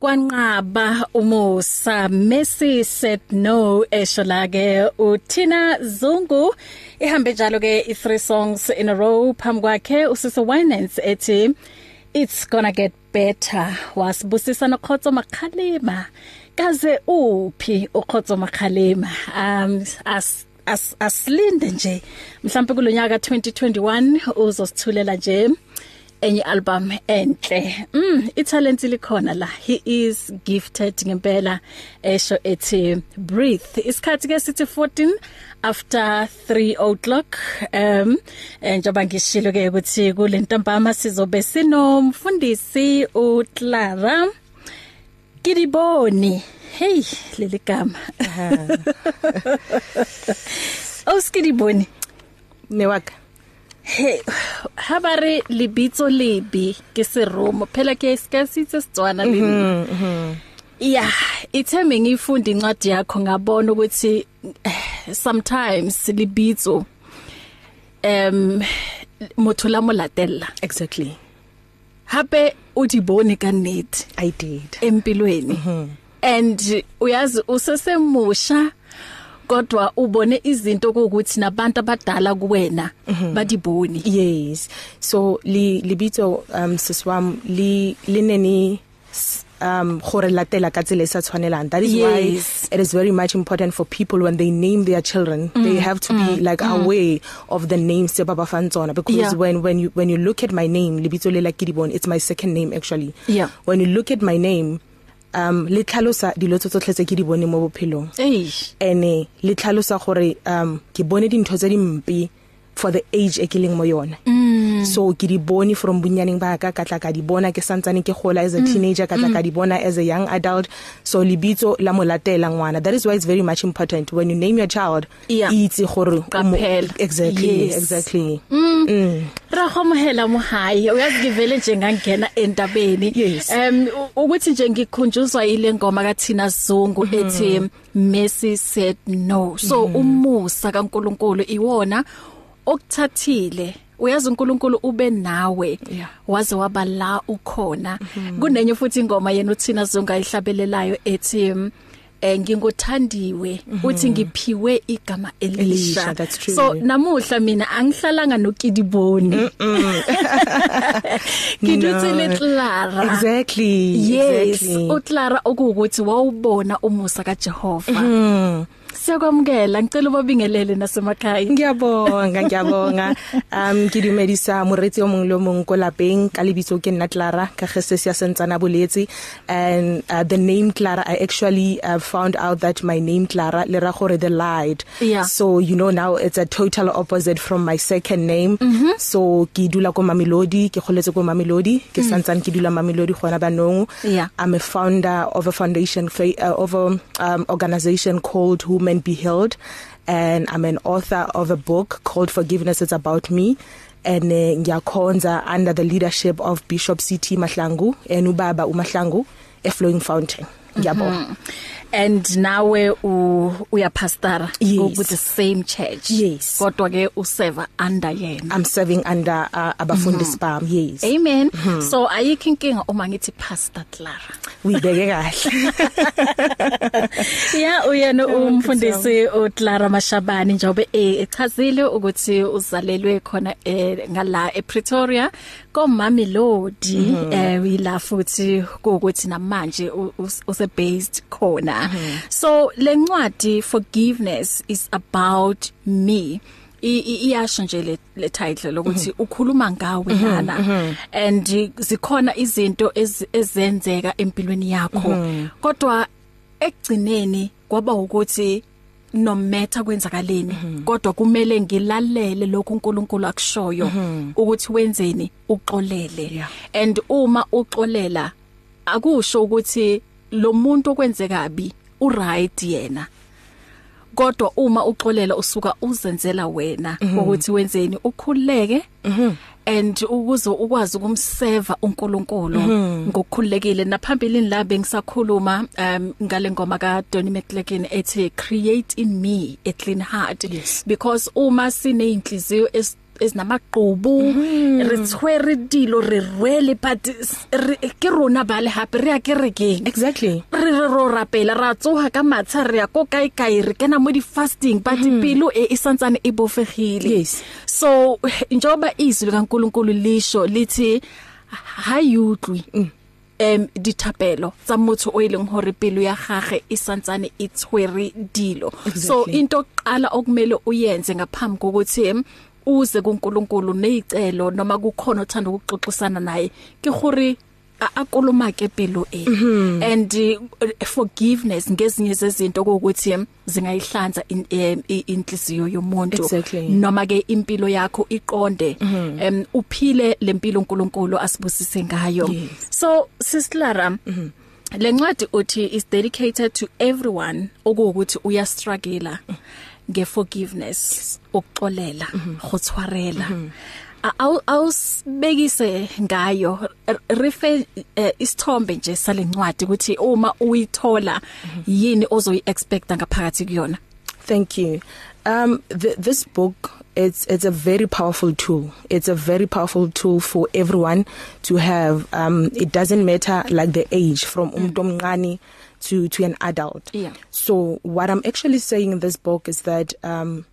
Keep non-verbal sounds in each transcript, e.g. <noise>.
kwanqaba umusa Messi said no esho la ke uThina Zungu. Ihambe njalo ke i3 songs in a row. Phambi kwakhe usise Winans ethi it's gonna get better. Wasibusisa nokhotso makhalima kaze uphi ukhotso makhalima um as as asilinde nje. Mhlawumbe kulonyaka 2021 uzosithulela nje. Enye album enhle. Mm italent likhona la. He is gifted ngempela esho ethi breathe. Isikhathi ke sithi 14 after 3 o'clock um njoba ngishilo ke ukuthi kule ntambama sizobe sinomfundisi uClara Kidiboni hey leli gama. <laughs> Oskidiboni newaka Hey, habari libitso libi ke seromo? Phela ke isikasitse sitswana leli. Yeah, itheme ngifunda incwadi yakho ngabona ukuthi sometimes libitso em mothola molatella exactly. Hape o di bone ka net i did. empilweni. And uyazi usesemusha kodwa ubone izinto ukuthi nabantu abadala kuwena badiboni yes so li libitso um siswam li lineni um gore latela ka tsela sa tshwanelang that is Yes. why it is very much important for people when they name their children mm, they have to mm, be like mm. aware of the names tse ba ba fang tsona because Yeah. when when you when you look at my name libitso le la Kidibon it's my second name actually Yeah. when you look at my name um le tlhalosa dilo tse tsotlhe tse ke di bone mo bophelong. Eish ene le tlhalosa gore um ke bone dintho tse dimpe for the age e ke leng mo yona. Mm. So ke di bone from bunyaneng ba ka ka tla ka di bona ke santsane ke gola as a teenager ka tla ka di bona as a young adult. So libitso la molatela ngwana. That is why it's very much important. When you name your child Yeah. itse gore o mo- Qaphela. exactly Yes. exactly. Ra homohela muhayi uyazi ngivele nje ngangena entabeni. Yes. em u- ukuthi nje ngikhunjuzwa ile ngoma kaThina Zungu ethi Messi said no. So umusa kaNkuluNkulu iwona okuthathile uyazi uNkulunkulu ube nawe. Yeah. waze waba la ukhona. Kunenye futhi ingoma yena uThina Zungu ayihlabelelayo ethi mm, eh ngingothandiwe uthi ngiphiwe igama elisha. Elisha, that's true. so namuhla mina angihlalanga nokidiboni. Ngiduthi No. leClara exactly yes exactly. uClara okuwukuthi wawubona umusa kaJehova. Mm. Siyakwamukela ngicela ubabingelele nasemakhaya ngiyabonga ngiyabonga um ke dumedisa moretsi o mongwe le o mongwe ko lapeng ka lebitso ke nna Clara ka gese se ya sentsana boletsi and uh, the name Clara I actually uh, found out that my name Clara le ra gore the light Yeah. so you know now it's a total opposite from my second name mm -hmm. so ke dula ko Mamelodi ke goletse ko Mamelodi ke mm. santsane ke dula Mamelodi gona banong Yeah. I'm a founder of a foundation uh, of a um, organization called Women Be Healed and I'm an author of a book called Forgiveness It's About Me and uh, ngiyakhonza under the leadership of Bishop CT Mahlangu and ubaba uMahlangu a flowing fountain. Ngiyabonga and nawe u uyapastara Yes. with the same church. Yes. kodwa ke useva under yena. I'm serving under uh, abafundisi bam yes. Amen. So ayikho inkinga uma ngithi pastor Clara. Uyibeke kahle. <laughs> Ya uyena umfundisi uClara Mashabani njobe eh, echazile ukuthi uzalelwe khona eh, ngala ePretoria. Komami Lodi eh wila futhi ukuthi namanje use based khona. So lencwadi forgiveness is about me. Iyasho nje le, le title lokuthi ukhuluma ngawe lana and zikhona izinto ez- ezenzeka empilweni yakho. Kodwa ekugcineni kwaba ukuthi no matter kwenzakaleni kodwa kumele ngilalele lokhu uNkulunkulu akushoyo ukuthi wenzeni uxolele. Yeah. and uma uxolela akusho ukuthi lo muntu okwenze kabi u right yena. Kodwa uma uxolela usuka uzenzela wena ukuthi wenzeni ukhuleke and ukuze ukwazi ukumseva uNkulunkulu ngokukhulekile naphambilini la bengisakhuluma um ngale ngoma ka Donnie McClellan ethi create in me a clean heart. Yes. because uma sine inhliziyo ezinamaqhubu re tshwere dilo re rwele but ke rona ba le hape re a ke re keng exactly re re ro rapela ra tsoha ka matsha re ya ko kae kae re kena mo di fasting but mm. pelo e isantsane e bofegile yes so njoba izwi kaNkuluNkulu lisho lithi hayutlwi mm. em dithapelo tsa motho o ileng hore pelo ya gage e santsane e tshwere dilo exactly. so into oqala okumele uyenze ngaphambi kokuthi uze kuNkulunkulu nezicelo noma kukhona othanda ukuxoxisana naye ke gore akuluma ke impilo e mm -hmm. and uh, forgiveness ngezinye zezinto ukuthi zingayihlanza inhliziyo yomuntu exactly. noma ke impilo yakho iqonde mm -hmm. um uphile lempilo uNkulunkulu asibusise ngayo yes. so sislara mm -hmm. lencwadi uthi is dedicated to everyone okuwukuthi uya struggle ngeforgiveness ukuxolela go tshwarela awu awusibekise ngayo refer uh, isithombe nje salencwadi ukuthi uma uyithola yini ozoyi expecta ngaphakathi kuyona? Thank you. Um th this book it's it's a very powerful tool. It's a very powerful tool for everyone to have. Um it doesn't matter like the age from umuntu omncane to to an adult. Yeah. So what i'm actually saying in this book is that um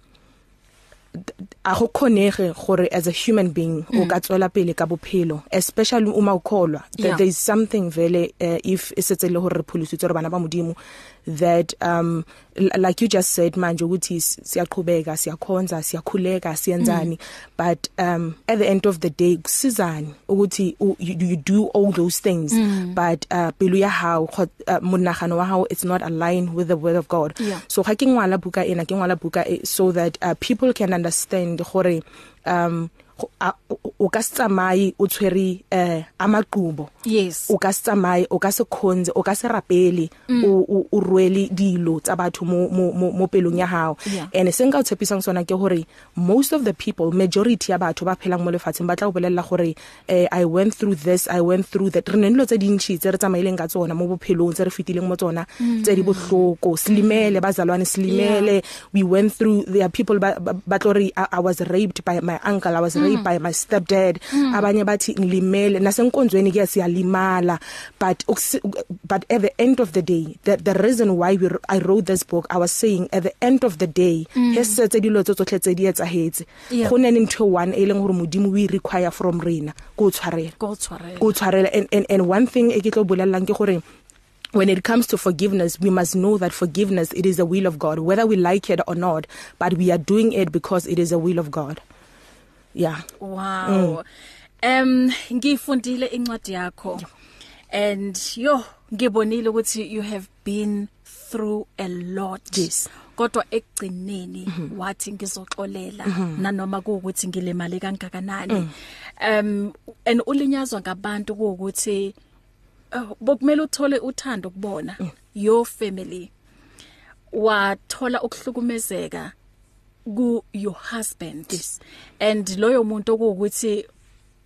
a go khonege gore as a human being o ka tswela pele ka bophelo especially uma ukholwa that there is something vele uh, if isetse le gore pholisitswe re bana ba modimo that um like you just said manje ukuthi siyaqhubeka siyakhonza siyakhuleka siyenzani. But um at the end of the day kusizani ukuthi you, you do all those things. But uh pelo ya hao uh, monagano wa hao it's not aligned with the word of God. Yeah. so ga ke ngwala buka ena ke ngwala buka e, so that uh, people can understand gore um o- o ka se tsamaye o tshwere eh amaqhubo yes. O ka se tsamaye o ka se khonze o ka se rapele o o- o rwele dilo tsa batho mo mo mo mo pelong ya hao. Yeah. and se nka o tshepisang sona ke gore most of the people majority ya batho ba phelang mo lefatsheng ba tla o bolella gore eh i went through this i went through that. Re ne dilo tse dintsi tse re tsamaileng ka tsona mo bophelong tse re fitileng mo tsona tse di bohloko. Slimele bazalwane slimele we went through there are people ba ba- ba tlo re I, i was raped by my uncle i was raped by my stepdad. Abanye bathi ngilimele nasenkonzweni ke siyalimala. But but at the end of the day the, the reason why we, i wrote this book i was saying at the end of the day he setse dilo tsotlhe tse di etsahetse. Go ne ntho one e leng gore modimo we require from rena go tshwarela. Go tshwarela. Go tshwarela. And, and and one thing e ke tlo bolellang ke gore when it comes to forgiveness we must know that forgiveness it is the will of God whether we like it or not but we are doing it because it is the will of God. Yeah Wow. Em ngifundile incwadi yakho. And yo ngibonile ukuthi you have been through a lot. Yes. Kodwa ekugcineni wathi ngizoxolela nanoma kuukuthi ngilemali kangakanani. Um and ulinyazwa ngabantu kuukuthi uh, bokumele uthole uthando kubona your family. Wathola ukuhlukumezeka ku your husband. Yes. and loyo muntu okuwukuthi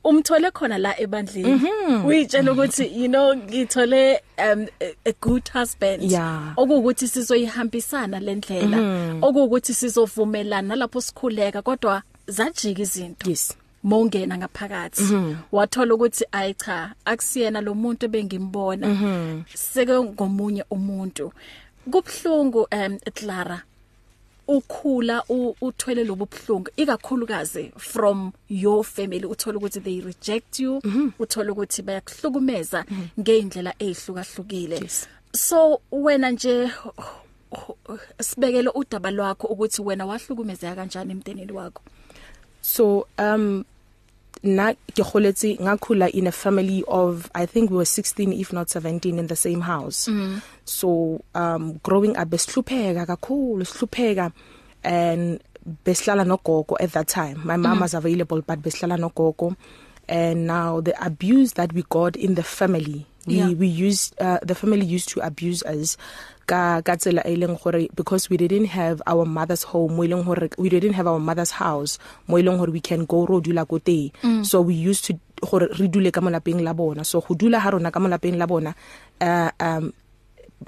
umthole khona la ebandleni. Uyitshela ukuthi you know ngithole um a, good husband. Yeah. okuwukuthi sizoyihambisana lendlela okuwukuthi sizovumelana lapho sikhuleka kodwa zajika izinto. Yes. Mongena ngaphakathi. Wathola ukuthi ayi cha akusiyena lo muntu bengimbona seke ngomunye umuntu. Kubhlungu um Clara. Ukhula uthwele lobo buhlungu. Ikakhulukazi from your family uthola ukuthi they reject you uthola ukuthi bayakuhlukumeza ngeindlela ezihlukahlukile Yes. so wena nje sibekele udaba lwakho ukuthi wena wahlukumezeka kanjani emndenini wakho? So um na ke goletse ngakhula in a family of i think we were 16 if not 17 in the same house mm. so um growing up besihlupheka kakhulu sihlupheka and besihlala nogogo at that time my mom mm. was available but besihlala nogogo and now the abuse that we got in the family we Yeah. we used uh, the family used to abuse us ka ka tsela e leng gore because we didn't have our mother's home mo e leng gore we didn't have our mother's house mo e leng gore we can go ro dula ko teng mm. so we used to gore re dule ka molapeng la bona so go dula ha rona ka molapeng la bona uh, um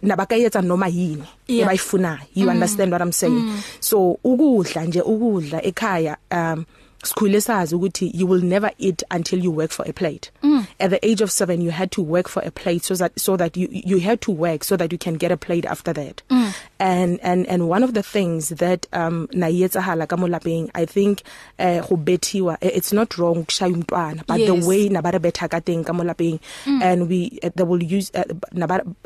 na bakayetsa noma yini Yeah. ebayifuna you mm. understand what i'm saying mm. so ukudla nje ukudla ekhaya um sikhule sazi ukuthi you will never eat until you work for a plate mm. at the age of 7 you had to work for a plate so that so that you you had to work so that you can get a plate after that mm. and and and one of the things that um nayetsahala ka molapeng i think uh go betiwa it's not wrong kushaya umntwana but yes. the way nabare betha ka teng ka molapeng mm. and we uh, they will use uh,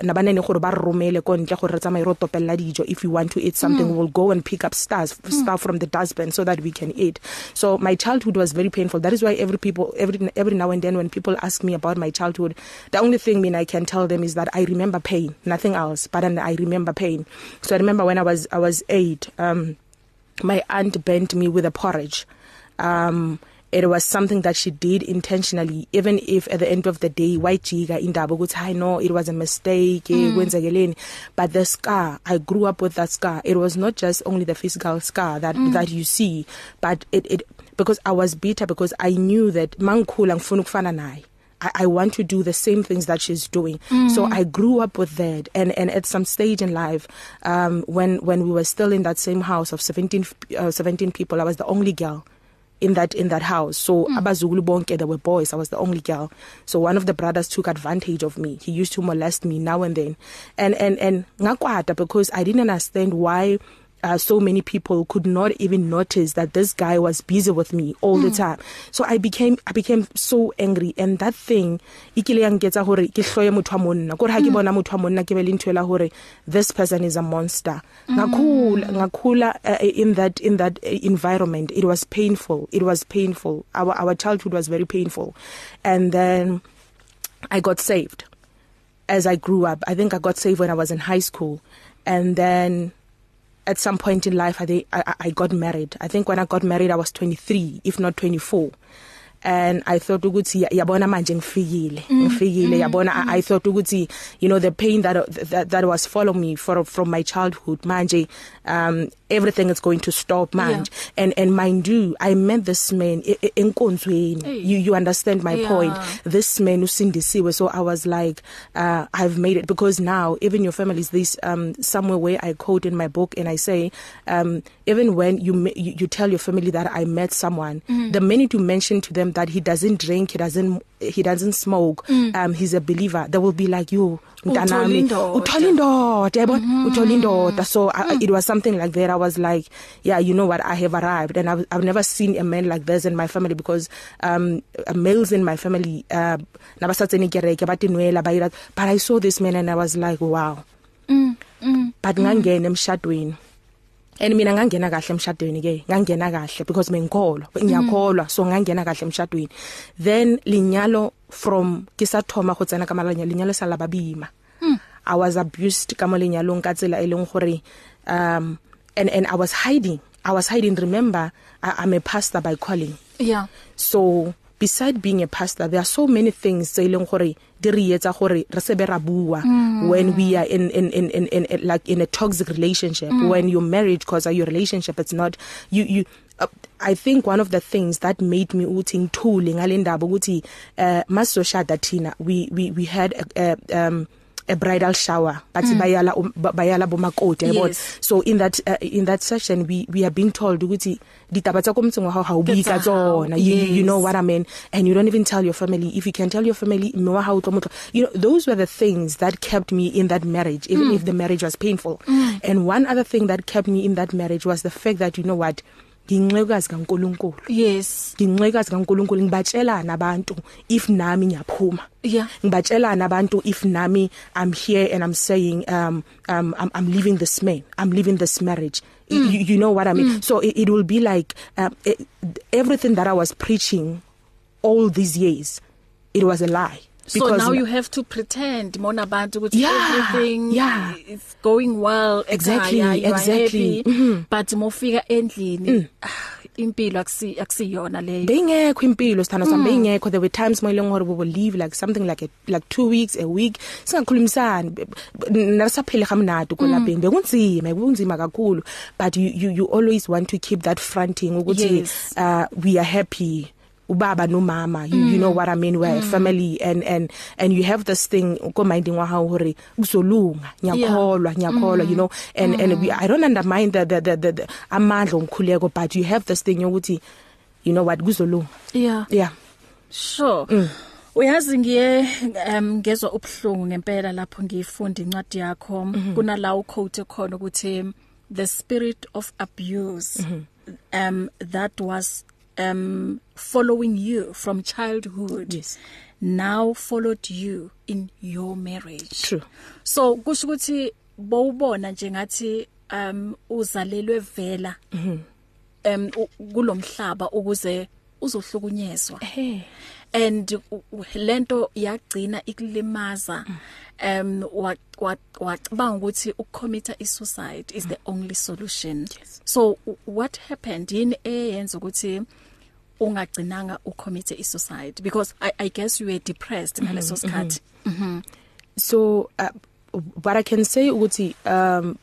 nabanene gore ba romele ko ntle gore tsamaya ro topella dijo if you want to eat something mm. we'll go and pick up stars mm. stuff from the dustbin so that we can eat so my childhood was very painful. That is why every people every every now and then when people ask me about my childhood the only thing mean I can tell them is that I remember pain nothing else but I remember pain. So I remember when I was I was 8 um my aunt bent me with a porridge. Um it was something that she did intentionally even if at the end of the day wayijika indaba ukuthi hi no it was a mistake kwenzekeleni mm. but the scar i grew up with that scar it was not just only the physical scar that mm. that you see but it it because i was bitter because i knew that mangikhula ngifuna ukufana naye. I, I want to do the same things that she's doing. Mm. So I grew up with that. And and at some stage in life um when when we were still in that same house of 17 uh, 17 people I was the only girl in that in that house. So mm. abazukulu bonke there were boys. I was the only girl. So one of the brothers took advantage of me. He used to molest me now and then. And and and ngakwata because i didn't understand why uh, so many people could not even notice that this guy was busy with me all mm. the time. So i became i became so angry. And that thing ikile yang getsa hore ke hloye motho wa monna. Gore ha ke bona motho wa monna ke be le ntwela hore this person is a monster. Ngakhula ngakhula uh, in that in that uh, environment. It was painful. It was painful. Our our childhood was very painful. And then i got saved. As i grew up i think i got saved when i was in high school. And then at some point in life I, they, I I got married. I think when I got married I was 23 if not 24. and I thought ukuthi yabona manje ngifikile mm, ngifikile mm, yabona mm. I, thought ukuthi you know the pain that that, that was follow me for from my childhood manje um everything is going to stop manje yeah. and and mind you I met this man enkonzweni hey. you you understand my yeah. point this man usindisiwe so I was like uh I've made it because now even your family is this um somewhere where I quote in my book and I say um even when you you, you tell your family that I met someone mm. the minute you mention to them that he doesn't drink he doesn't he doesn't smoke mm. um he's a believer they will be like you mntanami uthola indoda yabona mm-hmm. uthola indoda so I, mm. it was something like that I was like yeah you know what I have arrived. And I've, I've never seen a man like this in my family because um males in my family uh nabasatseni kereke batinwela bayira. But I saw this man and I was like wow. Mm, mm, but ngangena emshadweni. And mina ngangena kahle emshadweni ke ngangena kahle because mengikholwa ngiyakholwa. So ngangena kahle emshadweni. Then linyalo from kisathoma go tsena ka malanya linyalo sa la babima hmm. i was abused ka mo lenyalong ka tsela e leng gore um and and i was hiding. I was hiding. Remember I, i'm a pastor by calling. Yeah. So beside being a pastor there are so many things tse leng gore di re etsa gore re se be ra bua mm. when we are in in in in, in, in like in a toxic relationship. Mm. when you're married because your relationship it's not you you uh, I think one of the things that made me uthi ngithule ngalendaba ukuthi uh masoshada thina we we we had a, a um a bridal shower bathi mm. bayala bayala bomakoti yabona yes. so in that uh, in that session we we are being told ukuthi ditaba tsa komtsengo ha ha o bika tsona you, you know what i mean and you don't even tell your family if you can tell your family mme wa ha o tlo you know those were the things that kept me in that marriage even mm. if the marriage was painful mm. and one other thing that kept me in that marriage was the fact that you know what nginxekazi kaNkuluNkulu. Yes. Nginxekazi kaNkuluNkulu. Ngibatshelana abantu if nami ngiyaphuma. Yeah. Ngibatshelana abantu if nami I'm here and I'm saying um um I'm, I'm leaving this man I'm leaving this marriage. Mm. you, you know what I mean? Mm. so it, it will be like um, it, everything that I was preaching all these years it was a lie. Because so now you have to pretend mona abantu ukuthi yeah, everything yeah. is going well exactly ekhaya, exactly mm -hmm. but mofika endlini mm. <sighs> impilo akusi akusiyona leyo bengekho impilo sithando sami mm. bengekho there were times my long we will leave like something like a, like 2 weeks a week singakhulumisani nasaphele gamnado kolapeni mm. bekunzima bekunzima kakhulu but you, you you always want to keep that fronting ukuthi yes. uh, we are happy ubaba nomama you, mm. you know what i mean we're mm. a family and and and you have this thing ko minding wa hao hore uzolunga ngiyakholwa ngiyakholwa you know and mm. and we, i don't undermine the the the, the, the amandla omkhuleko but you have this thing yokuthi you know what kuzolunga yeah yeah sure mm. Uyazi ngiye um ngezwe ubhlungu ngempela lapho ngifunda incwadi yakho mm -hmm. kunala uquote khona ukuthi the spirit of abuse mm -hmm. um that was um following you from childhood yes. now followed you in your marriage. True. So kusho ukuthi bowubona nje ngathi um uzalelwe vela mhm. um kulomhlaba ukuze uzohlukunyezwa. Hey and lento yagcina ikulimaza um wacabanga ukuthi ukucommit isuicide is the only solution. Yes. so what happened? Yini eyenza ukuthi ungagcinanga ucommit isuicide because i i guess you were depressed ngaleso sikhathi mhm so uh, what i can say ukuthi um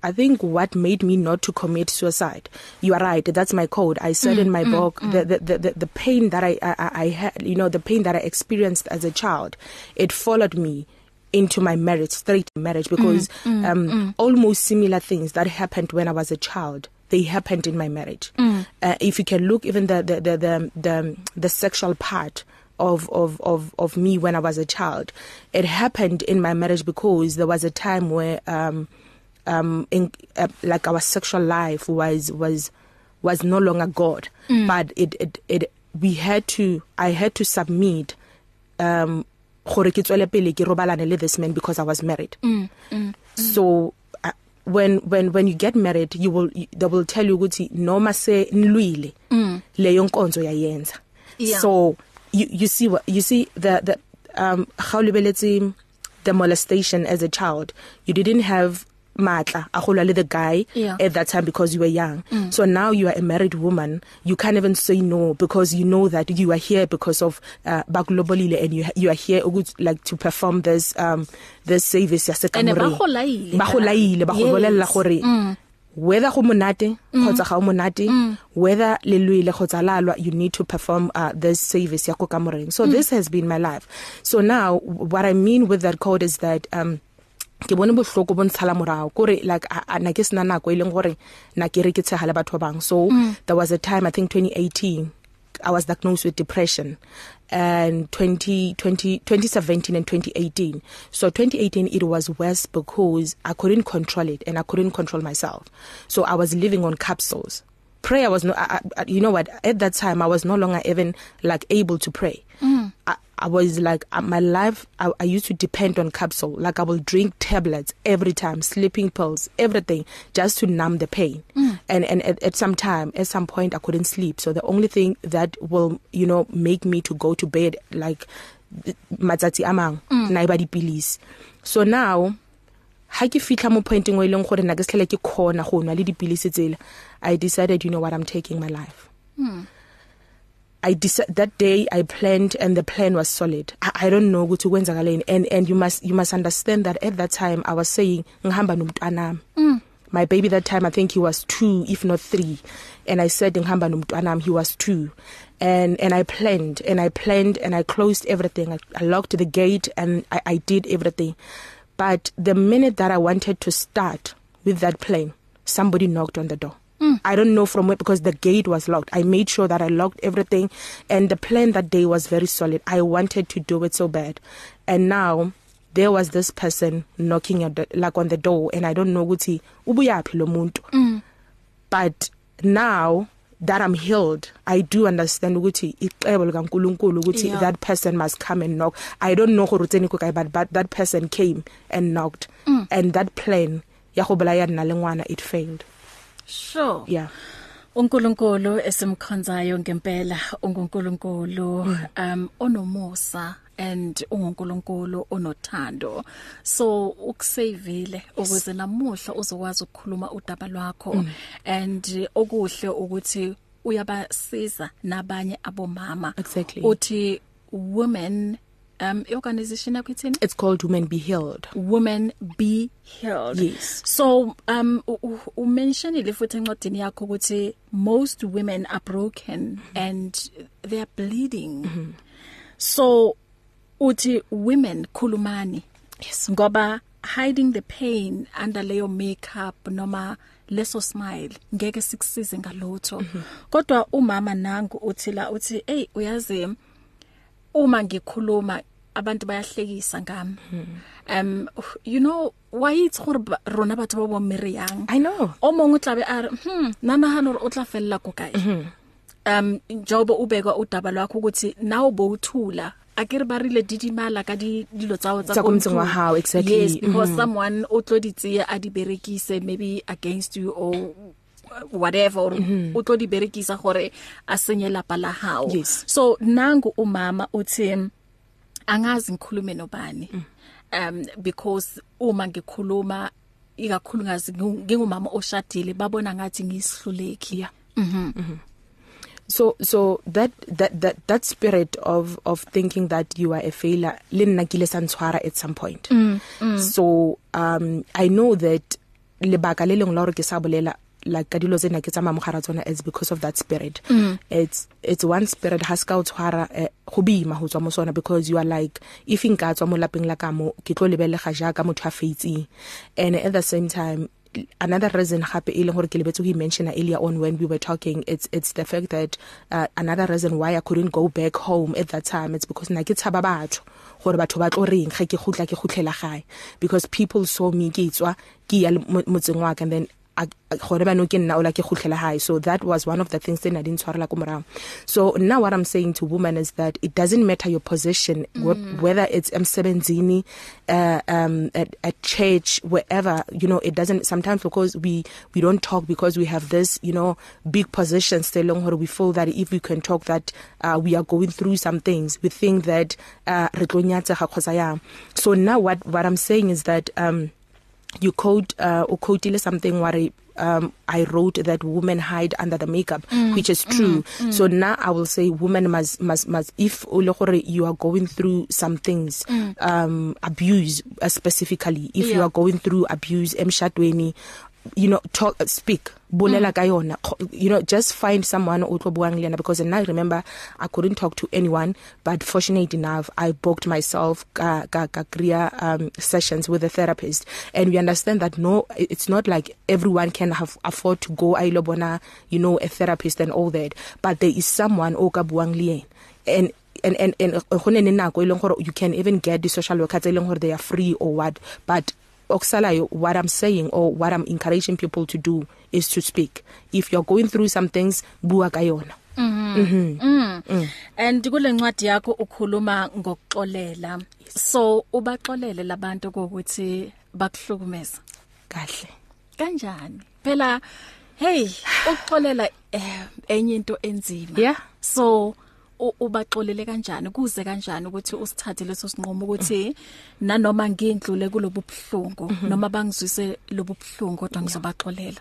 I think what made me not to commit suicide. You are right. That's my code. I said mm, in my mm, book mm. The, the the the pain that I I I had, you know, the pain that I experienced as a child, it followed me into my marriage, straight marriage because mm, mm, um mm. almost similar things that happened when I was a child they happened in my marriage. Mm. Uh, if you can look even the the the the the, the sexual part of of of of me when I was a child it happened in my marriage because there was a time where um um in uh, like our sexual life was was was no longer God mm. but it it it we had to I had to submit um gore ke tswele pele ke robalane le this man because I was married mm, mm, mm. so when when when you get married you will they will tell you ukuthi noma se nilwile mm. leyo nkonzo yayenza yeah. so you you see what you see the the um how lebeletse the molestation as a child you didn't have matla a go le the guy yeah. at that time because you were young mm. so now you are a married woman you can't even say no because you know that you are here because of uh, bakulobolile and you you are here like to perform this um this service ya sekamore ba go laile ba go bolella gore mm. whether go monate khotsa ga o monate whether le lwele khotsa lalwa you need to perform uh, this service ya ko kamoreng so mm. this has been my life so now what i mean with that code is that um ke bone bohloko bo ntshala morao. Kore like na ke sena nako ileng gore na ke re ke tshega le batho bang. So mm. there was a time i think 2018 i was diagnosed with depression. And 2020 2017 and 2018 so 2018 it was worse because i couldn't control it and i couldn't control myself. So i was living on capsules. Prayer was no I, I, you know what? At that time i was no longer even like able to pray. I, was like uh, my life I, I used to depend on capsule like I will drink tablets every time sleeping pills everything just to numb the pain mm. and and at, at some time at some point I couldn't sleep so the only thing that will you know make me to go to bed like matsatsi a mang mm. na iba dipilisi so now ha ke fitla mo pointing o ileng gore na ke sele ke khona go nwa le dipilisi tsela i decided you know what i'm taking my life hmm. I decided that day I planned and the plan was solid. I, I don't know ukuthi kwenzakaleni and and you must you must understand that at that time I was saying ngihamba nomntwana mm. My baby that time I think he was 2 if not 3 and I said ngihamba nomntwana he was 2 and and I planned and I planned and I closed everything. I, I locked the gate and I I did everything. But the minute that I wanted to start with that plan somebody knocked on the door. Mm. I don't know from where because the gate was locked. I made sure that I locked everything and the plan that day was very solid. I wanted to do it so bad. And now there was this person knocking at the, like on the door and I don't know ukuthi ubuyaphi lo muntu. Mm. But now that I'm healed I do understand ukuthi icebo likaNkuluNkulu ukuthi yeah. that person must come and knock I don't know gore tsene ko kae but, but that person came and knocked mm. and that plan ya go bolaya nna le ngwana it failed Sure. Yeah. uNkulunkulu esimkhonzayo ngempela unguNkulunkulu um onomusa and unguNkulunkulu onothando so ukusavile ukuze namuhla uzokwazi ukukhuluma udaba lwakho mm. and okuhle ukuthi uyabasiza nabanye abomama Exactly. uthi women um organization yakho ithini It's called Women Be Healed. women be healed Yes. so um u mentioned futhi encwadini yakho ukuthi most women are broken mm -hmm. and they are bleeding mm -hmm. so uthi women khulumani Yes. ngoba hiding the pain under leyo makeup noma leso smile ngeke sikusize ngalutho kodwa umama nangu uthi la uthi hey uyazi uma ngikhuluma abantu bayahlekisa ngami um you know why it's gore ba- rona batho ba bo meriang I know. o mongwe tla be a re hm nana hano o tla fella ko kae um jobo ubeka udaba lwakho ukuthi nawo bowuthula akere ba rile didimala ka di dilo tsawo tsa Tsa ko ko motseng wa ntlong. hao, exactly. yes because mm -hmm. someone o tlo di tsie a di berekise maybe against you or whatever or o tlo di berekisa gore a senye lapa la hao. Yes. so nangu umama uthi angazi ngikhulume nobani. Um because uma ngikhuluma ikakhulu ngazi ngu- ngingumama oshadile babona ngathi ngisihluleki Yeah. so so that that that that spirit of of thinking that you are a failure le nna kile sa ntshwara at some point. Mm, mm. so um i know that lebaka le leng la gore ke sa bolela like ka dilo tsena ke tsa mamogara tsona is because of that spirit. Mm. it's it's one spirit has ka o tshwara eh, go bima ho tswa mo sona because you are like if inka tswa mo lapeng la ka mo ke tlo lebelega ja ka motho a feitsing and at the same time another reason hape e leng gore ke lebetse go mention earlier on when we were talking it's it's the fact that uh, another reason why I couldn't go back home at that time it's because na ke tshaba batho gore batho ba tlo reng ge ke khutla ke khutlela gae. Because people saw me ke tswa ke ya motseng wa ka and then gore ba no ke nna o la ke khutlela high so that was one of the things that I didn't tshwarela ko morao. So now what I'm saying to women is that it doesn't matter your position mm. whether it's emsebenzini uh, um at, at church wherever you know it doesn't sometimes because we we don't talk because we have this you know big position still on we feel that if we can talk that uh, we are going through some things we think that uh re tlo nyatsa ga khosa yang. So now what what I'm saying is that um you quote uh or quote something worry um I wrote that women hide under the makeup mm, which is true mm, mm. so now I will say women must must must if you are going through some things mm. um abuse uh, specifically if yeah. you are going through abuse emshadweni you know talk speak. Bolela ka yona. You know just find someone o tlo buang le yena because and I remember I couldn't talk to anyone but fortunate enough I booked myself ka ka ka kriya um sessions with a therapist. And we understand that no it's not like everyone can have afford to go a ilobona you know a therapist and all that. But there is someone o ka buang le yena. And and and and gone ne nako ileng gore you can even get the social workers ileng gore they are free or what. But okusalayo what I'm saying or what I'm encouraging people to do is to speak if you're going through some things bua ka yona Mhm. Mhm. Mm. Mm. And kule ncwadi yakho ukhuluma ngokuxolela. So ubaxolele labantu ukuthi bakuhlukumeza. kahle Kanjani? Phela hey, ukuxolela eh, enye into enzima. Yeah. So u- ubaxolele kanjani? Kuze kanjani ukuthi usithathe leso sinqumo ukuthi nanoma ngindlule kulobu buhlungu noma bangizwise lobu buhlungu kodwa ngizobaxolela.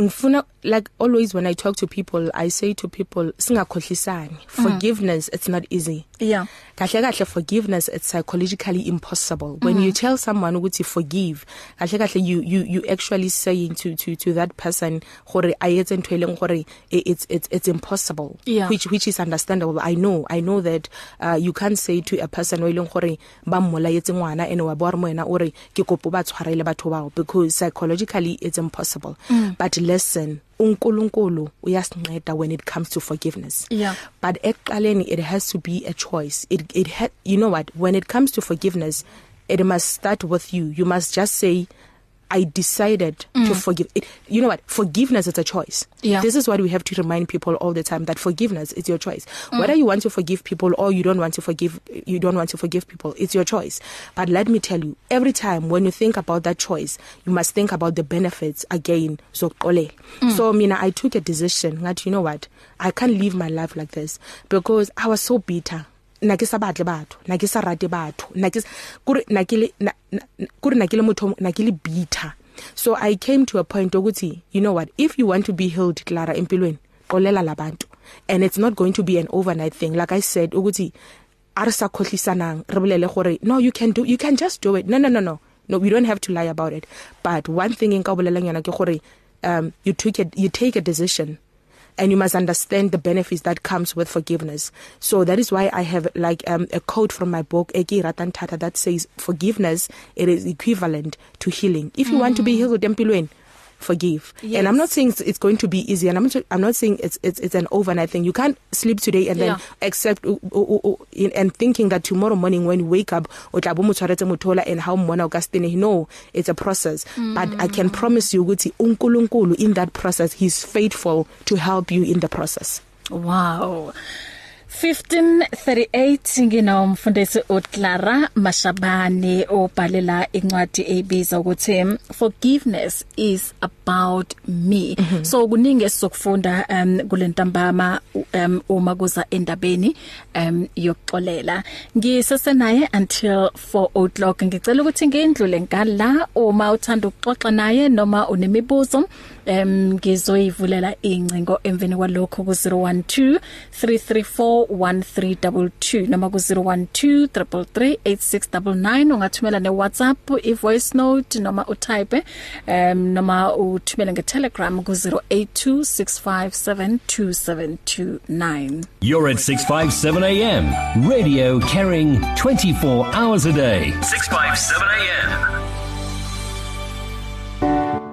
ngifuna like always when I talk to people I say to people singakhohlisani. Forgiveness it's not easy. Yeah. kahle kahle forgiveness it's psychologically impossible when Mm-hmm. you tell someone ukuthi forgive kahle kahle you you you actually saying to to to that person gore a etse ntwe leng gore it's it's it's impossible Yeah. which which is understandable i know i know that uh, you can't say to a person o ileng gore ba mmolayetse ngwana ene wa bua re mo ena o re ke kopo ba tshwarele batho bao because psychologically it's impossible mm. but listen uNkulunkulu uyasinceda when it comes to forgiveness. Yeah. but eqaleni it has to be a choice. It it you know what? When it comes to forgiveness it must start with you. You must just say I decided mm. to forgive it you know what forgiveness is a choice Yeah. this is what we have to remind people all the time that forgiveness is your choice mm. whether you want to forgive people or you don't want to forgive you don't want to forgive people it's your choice but let me tell you every time when you think about that choice you must think about the benefits again zokuxolela mm. so mina I took a decision that you know what I can't live my life like this because I was so bitter na ke sa batle batho na ke sa rate batho na ke kore na ke le na na- ke le motho na ke le bitter. So i came to a point ukuthi you know what if you want to be healed Clara empilweni xolela labantu and it's not going to be an overnight thing. Like i said ukuthi are sa khohlisanang re bolele gore no you can do you can just do it. No no no no. No we don't have to lie about it. But one thing in ka bolelang yana ke gore um you took it you take a decision and you must understand the benefits that comes with forgiveness so that is why i have like um, a quote from my book Eki Ratan Tata that says forgiveness it is equivalent to healing if you mm. want to be healed empilweni forgive Yes. and i'm not saying it's, it's going to be easy and i'm not, i'm not saying it's it's it's an overnight thing you can't sleep today and then Yeah. accept uh, uh, uh, in- and thinking that tomorrow morning when you wake up o tla bo motshwaretse mothola and how mmona o ka stene no it's a process mm. but i can promise you ukuthi uNkulunkulu in that process he's faithful to help you in the process Wow. 1538 nginomfundisi uClara Mashabane obhalela incwadi ebiza ukuthi forgiveness is about me. Mm -hmm. So kuningi esizokufunda um kulentambama um uma kuza endabeni um yokuxolela. Ngisese naye until 4 o'clock ngicela ukuthi ngendlule ngala uma uthanda ukuxoxa naye noma unemibuzo em ngizoyivulela incingo emveni kwalokho ku 012 334 1322 noma ku 012 3338699 ungathumela ne WhatsApp i voice note noma utype em noma uthumele nge Telegram ku 0826572729 You're at 657 AM. Radio carrying 24 hours a day. 657 AM.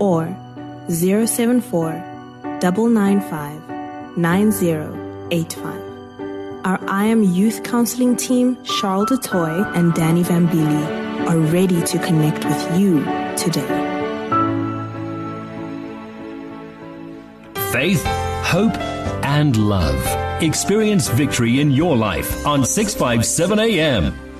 or 074 995 9085. Our I Am Youth Counseling team, Charles Detoy and Danny Vambili, are ready to connect with you today. Faith, hope, and love. Experience victory in your life on 657 AM.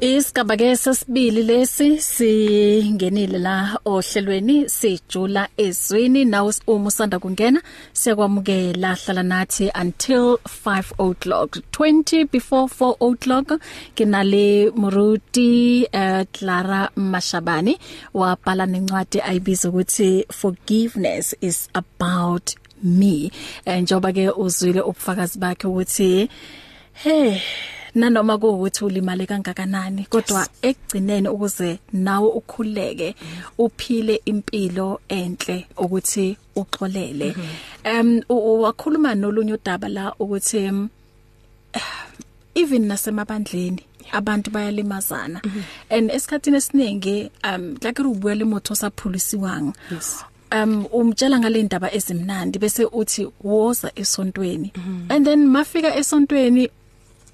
Isigaba ke sesibili lesi singenile la ohlelweni sijula ezweni. Now uma usanda kungena siyakwamukela hlala nathi until 5 o'clock. 20 before 4 o'clock kinale Muruti uh, Clara Mashabani wabhala nencwadi ayibiza ukuthi forgiveness is about me. Eh, njoba ke uzwile ubufakazi bakhe ukuthi hey nanoma kuukuthi ulimale kangakanani kodwa ekugcineni ukuze nawe ukhuleke uphile impilo enhle ukuthi uxolele. Em u- wakhuluma nolunye udaba la ukuthi em, <sighs> even nasemabandleni abantu bayalimazana. And esikhatini esiningi um like ubuye lemotho saphulisiwanga um umtshela ngale ndaba ezimnandi bese uthi woza esontweni. And then mafika esontweni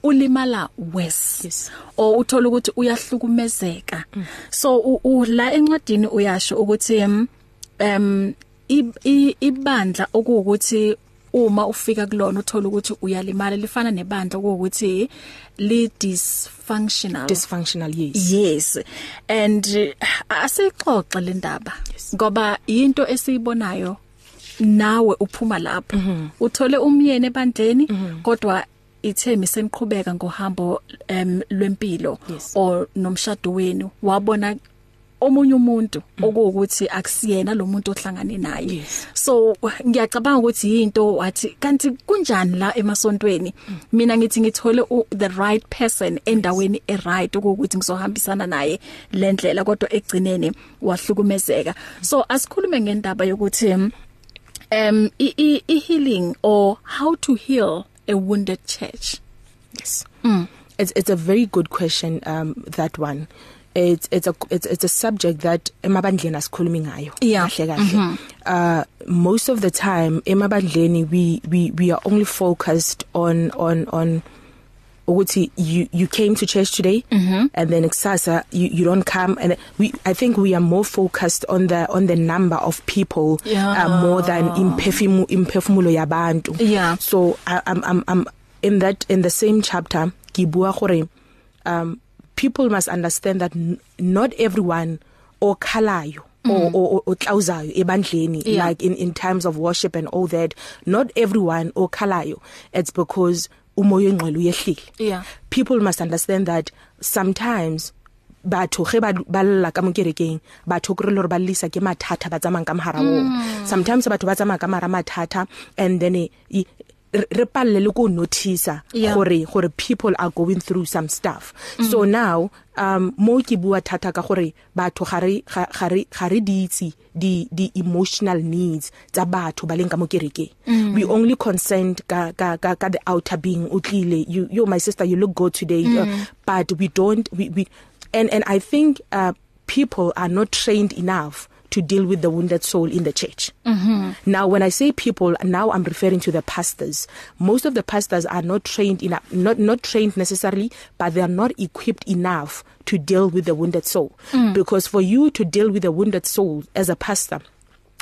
ulimala worse. Yes. or uthola ukuthi uyahlukumezeka. So u- u- la encwadini uyasho ukuthi i- ibandla okuwukuthi uma ufika kulona uthola ukuthi uyalimala lifana nebandla okuwukuthi li dysfunctional dysfunctional yes. Yes. And asixoxe le ndaba. Ngoba into esiyibonayo nawe uphuma lapho. Uthole umyeni ebandleni kodwa ithemi seniqhubeka ngohambo em lwempilo or nomshado wenu wabona omunye umuntu okuwukuthi akusiyena lo muntu ohlangane naye. So ngiyacabanga ukuthi into wathi kanti kunjani la emasontweni? Mina ngithi ngithole the right person endaweni e right ukuthi ngizohambisana naye lendlela kodwa egcineni wahlukumezeka. So asikhulume ngendaba yokuthi um i healing or how to heal a wounded church Yes. Mm. It's it's a very good question um that one. It's it's a it's it's a subject that emabandleni asikhulumi ngayo. Yeah. Kahle kahle. Uh most of the time emabandleni we we we are only focused on on on ukuthi you you came to church today mm-hmm. and then kusasa you you don't come and we I think we are more focused on the on the number of people Yeah. uh, more than imperfumu imperfumulo yabantu Yeah. so I, I'm I'm I'm in that in the same chapter gibua gore um people must understand that not everyone okhalayo or or or tlawuzayo ebandleni Yeah. like in in times of worship and all that not everyone okhalayo it's because umoya engcwele uyehlile. Yeah. people must understand that sometimes batho ge ba lla ka mokerekeng batho kre le re ba lisa ke mathata ba tsamang ka mahara wo sometimes batho ba tsamaya ka mara mathata and then e, re palle le go notice gore gore people are going through some stuff mm. so now um mo ke bua thata ka gore batho ga re ga ga re ga re ditsi di di emotional needs tsa batho ba leng ka mo kerekeng mm. we only concerned ka ka ka, ka the outer being utlile you you my sister you look good today mm. uh, but we don't we, we and and i think uh people are not trained enough to deal with the wounded soul in the church. Mm-hmm. Now when I say people now I'm referring to the pastors. Most of the pastors are not trained enough not not trained necessarily but they are not equipped enough to deal with the wounded soul mm. because for you to deal with the wounded soul as a pastor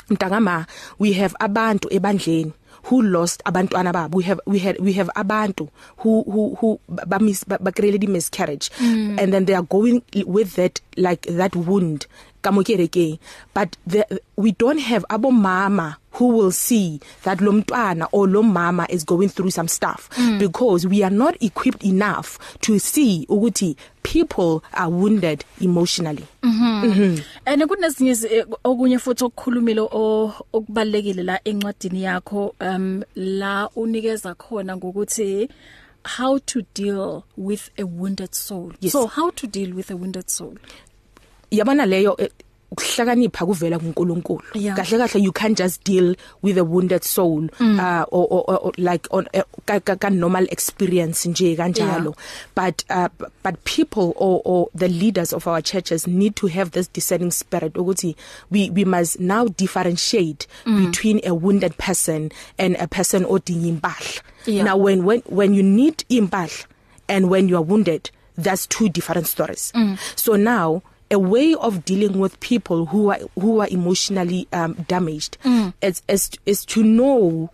mntangama we have abantu ebandleni who lost abantwana babo we have we had we have abantu who who who ba mis ba created miscarriage mm. and then they are going with that like that wound ka mo kerekeng but the, we don't have abo mama who will see that lo mntwana or lo mama is going through some stuff mm. because we are not equipped enough to see ukuthi people are wounded emotionally And kunezinye izi- okunye futhi okukhulumile o- okubalekile la encwadini yakho um la unikeza khona ngokuthi how to deal with a wounded soul. Yes. So how to deal with a wounded soul? Yabona leyo eh, ukuhlakanipha kuvela kuNkulunkulu Yeah. kahle kahle you can't just deal with a wounded soul mm. uh or, or, or, like on uh, ka, ka, ka normal experience nje kanjalo but uh but people or or the leaders of our churches need to have this discerning spirit ukuthi we we must now differentiate mm. between a wounded person and a person odinga impahla Yeah. now when when when you need impahla and when you are wounded that's two different stories mm. so now a way of dealing with people who are who are emotionally um damaged mm. is is is to know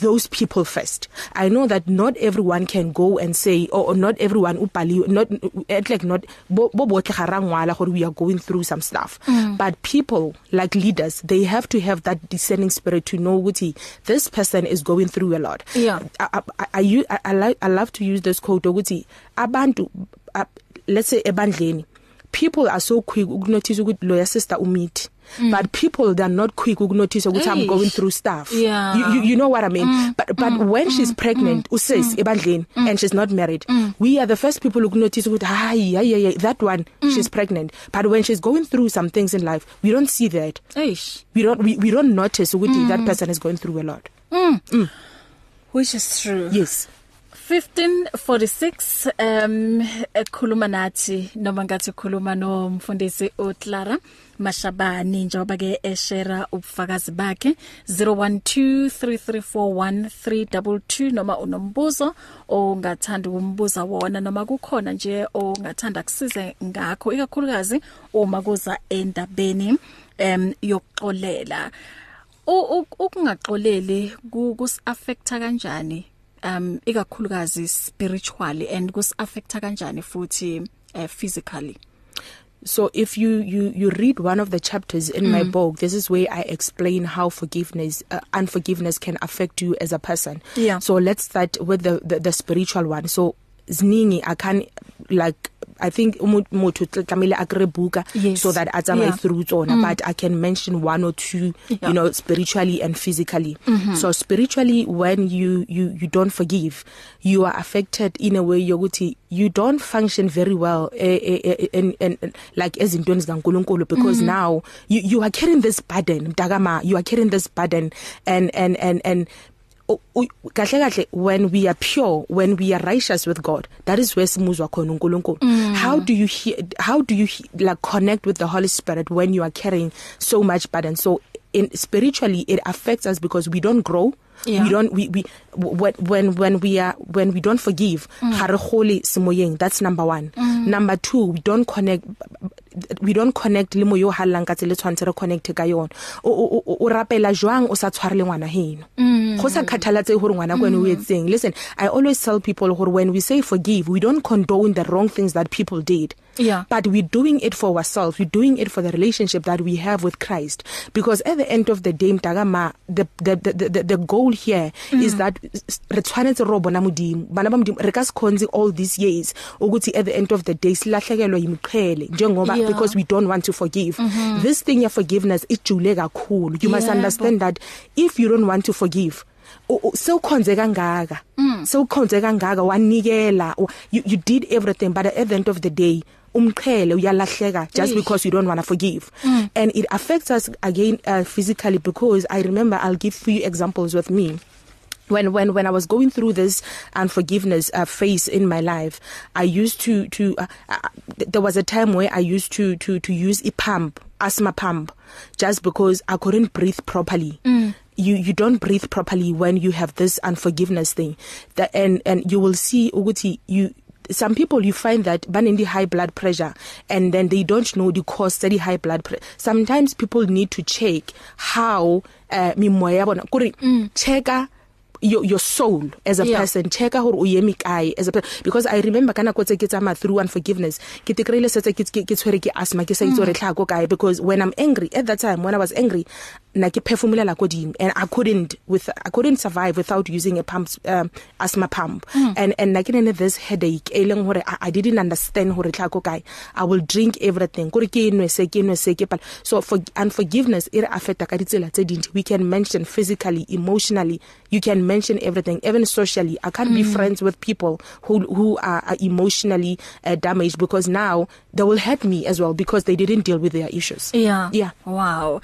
those people first i know that not everyone can go and say or, or not everyone upali not at like not bo bo botle garangwala gore we are going through some stuff mm. but people like leaders they have to have that discerning spirit to know ukuthi this person is going through a lot Yeah. I I I, I, I, I, like, I love to use this quote ukuthi abantu let's say ebandleni people are so quick ukunotice ukuthi lo sister umithi mm. but people they are not quick ukunotice ukuthi I'm going through stuff Yeah. you, you you know what I mean mm. but but mm. when mm. she's pregnant mm. usis mm. ebandleni mm. and she's not married mm. we are the first people ukunotice ukuthi hayi hayi hayi that one mm. she's pregnant but when she's going through some things in life we don't see that Eish. we don't we, we don't notice ukuthi mm. that person is going through a lot Which is true. yes 1546 um ekhuluma nathi noma ngathi khuluma nomfundisi uClara Mashabani njengoba ke eshare ubufakazi bakhe 0123341322 noma unombuzo ongathanda ukumbuza wona noma kukhona nje ongathanda kusize ngakho ikakhulukazi uma kuza endabeni em yokuxolela. U- u- ukungaxoleli ku- kus affecta kanjani um ikakhulukazi spiritually and kus affecta kanjani futhi uh, physically So if you you you read one of the chapters in mm. my book this is where I explain how forgiveness uh, unforgiveness can affect you as a person. Yeah. So let's start with the the, the spiritual one. So ziningi I can like I think umuntu tlamele akrebuka Yes. so that atsamaye Yeah. through tsona mm. but I can mention one or two Yeah. you know spiritually and physically. Mm-hmm. So spiritually when you you you don't forgive you are affected in a way yokuthi you don't function very well eh, eh, eh, in, in, in like ezintweni zikaNkuluNkulu because mm-hmm. now you you are carrying this burden mtakama you are carrying this burden and and and and kahle kahle when we are pure when we are righteous with God that is where simuzwa khona uNkulunkulu. Mm. how do you hear, how do you like connect with the Holy Spirit when you are carrying so much burden? So in spiritually it affects us because we don't grow. Yeah. we don't we we when when when we are when we don't forgive ga re gole semoyeng. That's number 1 mm. number 2 we don't connect we don't connect le moyo halang ka tsele tshwantse re connect ka yona. O o rapela jwang o sa tshware le ngwana heno? Go sa khathalatse gore ngwana kwene o etseng. Listen i always tell people gore when we say forgive we don't condone the wrong things that people did. Yeah. but we're doing it for ourselves we're doing it for the relationship that we have with Christ because at the end of the day mtagama the the the the, the goal here mm. is that re tshwanetse ro bona modimo bana ba modimo re ka se khonze all these years ukuthi at the end of the day silahlekelwa yimqhele njengoba Yeah. because we don't want to forgive mm -hmm. this thing of forgiveness ijule kakhulu you must Yebo. understand that if you don't want to forgive sewukhonze kangaka sewukhonze kangaka wanikela wa- you, you did everything but at the end of the day umqhele uyalahleka just Eish. because you don't want to forgive mm. and it affects us again uh, physically because i remember i'll give few examples with me when when when I was going through this unforgiveness uh, phase in my life I used to to uh, uh, there was a time where I used to to to use a pump asthma pump just because I couldn't breathe properly mm. you you don't breathe properly when you have this unforgiveness thing that and and you will see ukuthi you some people you find that banendi high blood pressure and then they don't know the cause tsa di high blood pressure sometimes people need to check how uh, mimoya ya bona kuri mm. checka your your soul as a Yeah. person checka hore o yeme kae as a because i remember kana kotse ke tsama through unforgiveness ke tikreile setse ke ke tshwere ke asthma ke sa itse re tlha go kae because when i'm angry at that time when i was angry na ke perfumelela kodimo and i couldn't with i couldn't survive without using a pump um, asthma pump mm. and and na ke nene this headache e leng hore I, i didn't understand hore tlha go kae i will drink everything kore ke nwe se ke nwe se ke pala so for unforgiveness it affecta ka ditsela tse dintsi we can mention physically emotionally you can mention everything even socially i can't mm. be friends with people who who are, are emotionally uh, damaged because now they will hurt me as well because they didn't deal with their issues Yeah. Yeah. Wow.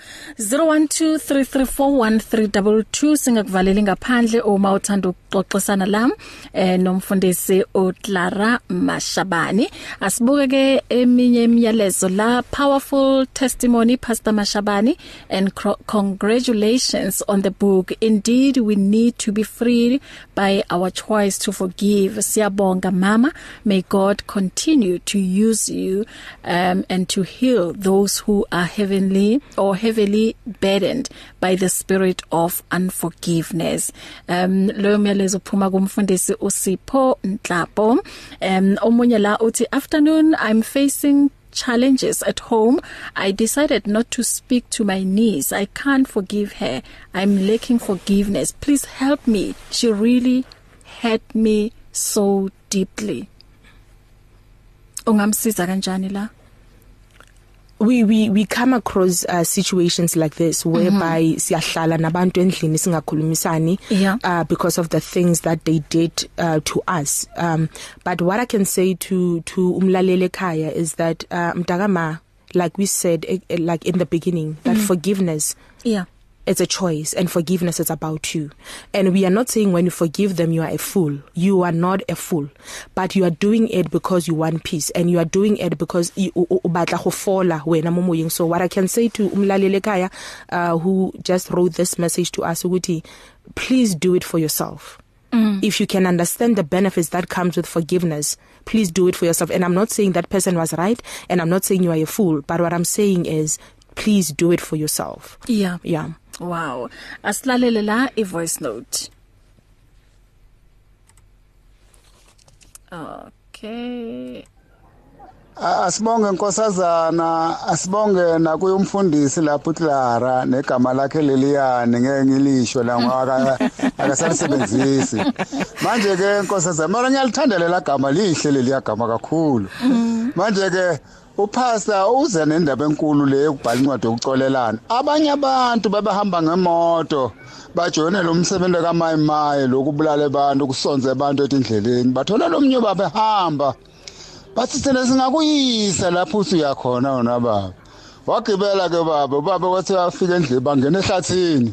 0123341322 singakuvaleli ngaphandle uma uthanda ukuxoxisana lam eh nomfundisi uClara Mashabani. Asibuke ke eminye imiyalezo la powerful testimony Pastor Mashabani and congratulations on the book. Indeed we need to be freed by our choice to forgive. Siyabonga mama. May God continue to use you um and to heal those who are heavenly or heavily burdened by the spirit of unforgiveness. Um lo myalezo uphuma kumfundisi uSipho Nhlapo. Um omunye la uthi afternoon I'm facing challenges at home. I decided not to speak to my niece. I can't forgive her. I'm lacking forgiveness. Please help me. She really hurt me so deeply. Ungamsiza kanjani la? We we we come across uh, situations like this whereby mm -hmm. siyahlala nabantu endlini singakhulumisani Yeah. uh, because of the things that they did uh, to us um but what i can say to to umlaleli ekhaya is that uh, mtakama like we said eh, eh, like in the beginning that mm -hmm. forgiveness yeah it's a choice and forgiveness is about you and we are not saying when you forgive them you are a fool you are not a fool but you are doing it because you want peace and you are doing it because you o batla go fola wena mo moyeng so what i can say to umlaleli ekhaya uh, who just wrote this message to us ukuthi please do it for yourself Mm. If you can understand the benefits that comes with forgiveness, please do it for yourself. And I'm not saying that person was right and I'm not saying you are a fool, but what I'm saying is please do it for yourself. yeah Yeah. Wow. Asilalele la i voice note. Okay. Asibonge nkosazana asibonge nakuye umfundisi lapho uClara negama lakhe leliyane ngeke ngilisho la ngoba <laughs> akasalisebenzisi manje ke nkosazana mara ngiyalithanda lela gama lihle leliya gama kakhulu manje ke upastor uze nendaba enkulu le yokubhala incwadi yokucolelana abanye abantu babehamba ngemoto bajoyine lo msebenzi kaMayimaye lokubulala abantu kusonze abantu etindleleni bathola lo mnyo babehamba bathi thina singakuyisa lapho usuya khona wona baba. Wagibela ke baba baba wathi afika endlini bangena ehlathini.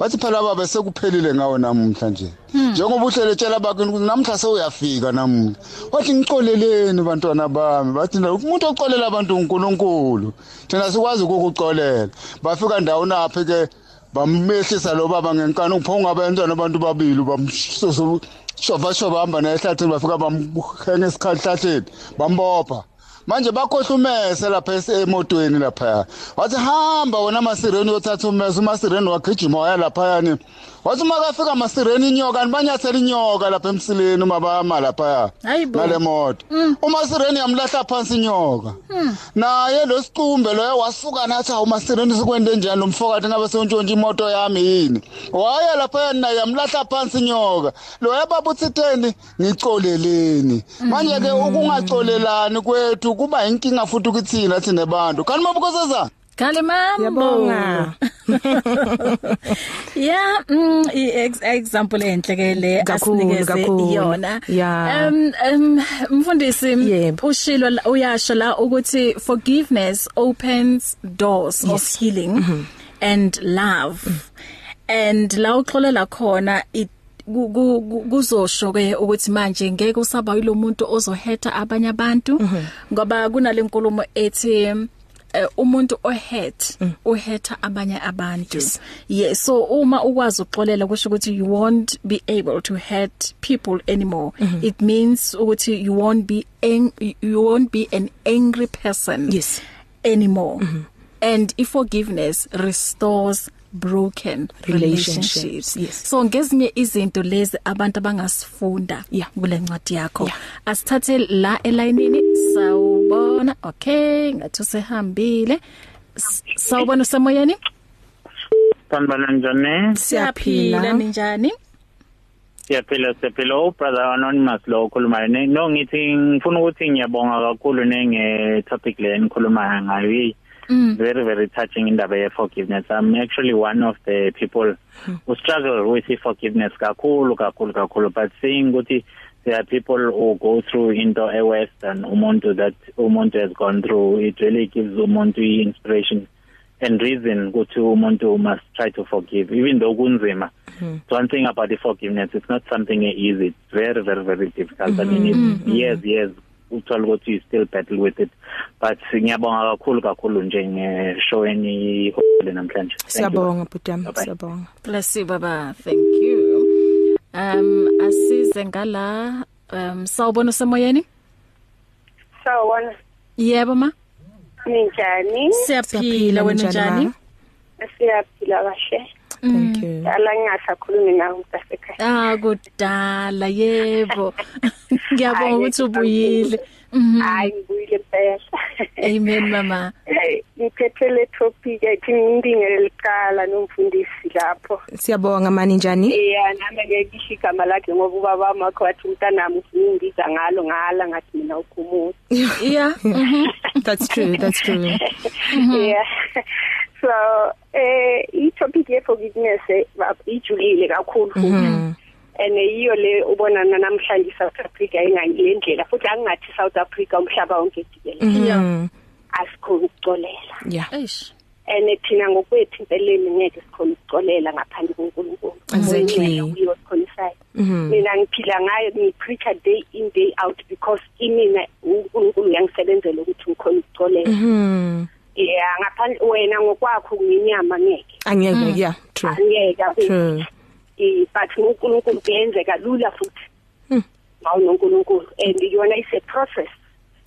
Bathi phela baba sekuphelile ngawo namuhla nje. Njengoba uhlele tshela bakini ukuthi namhla sewuyafika namuhla. Wathi ngicoleleni bantwana bami. Bathi umuntu ocolela abantu uNkulunkulu thina sikwazi ukukucolela bafika ndawo naphi ke bamehlisa lo baba ngenkani upho ungabenzana abantu babili bamsusu shoba shoba hamba naye ehlathini bafika bamhenga esikhahlahleni bambopha. Manje bakhohle umese lapha es- emotweni lapha wathi hamba wena masireni uyothatha umese. Umasireni wagijima waya laphayani wathi uma kafika masireni inyoka nibanyathela inyoka lapha emsileni uma bama laphaya ngale moto. Umasireni yamlahla phansi inyoka. Naye lo sicumbe loyo wasuka nathi hawu masireni sikwende njani? Umfokade ngabe sewuntshontsha imoto yami yini? Waya laphaya naye yamlahla phansi inyoka. Loya baba uthitheni ngicoleleni. Manje ke ukungacolelani kwethu kuba inkinga futhi ukuthina thina bantu. Kanti mabukosazana Kale mambo. Yabonga. <laughs> Yeah, mm, example enhle ke le asinikeze kakhulu. yona. Yeah. Um um mfundisi ushilo uyasho la ukuthi forgiveness opens doors of Yes. healing mm -hmm. and love. And la uxolela khona it ku- ku- ku- kuzosho ke ukuthi manje ngeke usaba yilo muntu ozoheta abanye abantu ngoba kunalenkulumo ethi umuntu ohet uheta abanye abantu. Yes. So uma ukwazi uxolela kusho ukuthi you won't be able to hurt people anymore. It means ukuthi you won't be ang you won't be an angry person Yes. anymore. And if forgiveness restores broken Relationships, relationships yes. so ngezinye izinto lezi abantu abangasifunda Yeah. kule ncwadi yakho Yeah. asithathe la elayinini sawubona. Okay ngathi usehambile. Sawubona semoyeni Sanibona njani? siyaphila. Ninjani? Siyaphila siyaphila. Oh brother anonymous lo okhulumayo no ngithi ngifuna ukuthi ngiyabonga kakhulu nenge topic le enikhuluma ngayo. Hey, very very touching indaba ye forgiveness. I'm actually one of the people who struggle with forgiveness kakhulu kakhulu kakhulu. But seeing ukuthi there are people who go through into e worse than umuntu that umuntu has gone through it really gives umuntu inspiration and reason ukuthi umuntu must try to forgive even though kunzima. Mm-hmm. one thing about the forgiveness it's not something easy. It's very very very difficult. Mm-hmm. i mean it's years years uthola ukuthi you still battle with it but ngiyabonga kakhulu kakhulu nje ngeshow eni hole namhlanje Thank you. Siyabonga butami, Bye-bye. siyabonga. bless you baba thank you um asize ngala um sawubona semoyeni Sawubona yebo ma ninjani? siyaphila wena njani ma? Siyaphila kahle. Thank you. Dala ngingasakhulumi nawe mntasekhaya. ah kudala yebo. <laughs> Ngiyabonga ukuthi ubuyile. Hayi ngibuyile impela. amen mama. Eh, ngiphethe le topic ethi ngindingele liqala nomfundisi lapho. Siyabonga mani njani? Yeah, nami ngekisho igama lakhe ngoba ubaba wami wakhe wathi umntanami usingiza ngalo ngala ngathi mina ukhumuza. <laughs> yeah mhm <laughs> That's true, that's true. <laughs> Yeah. So, eh i-topic ye forgiveness eh, ba- ijulile kakhulu futhi. and yiyo le ubonana namhlanje South Africa ingangilendlela futhi angingathi South Africa umhlaba wonke jikelele Mhm. asikhona ukucolela Yeah. eish and thina ngokwethu impeleni ngeke sikhona ukucolela ngaphandle koNkulunkulu Exactly. uyiyo sikhonisayo Mhm. mina ngiphila ngayo ngipreacher day in day out because imina uNkulunkulu uyangisebenzela ukuthi ngikhona ukucolela Mhm. yeah ngaphandle wena ngokwakho nginyama ngeke Angeke, yeah, true. angeke True. eh but uNkulunkulu kuyenzeka lula futhi Hmm. mawunoNkulunkulu and yona is a process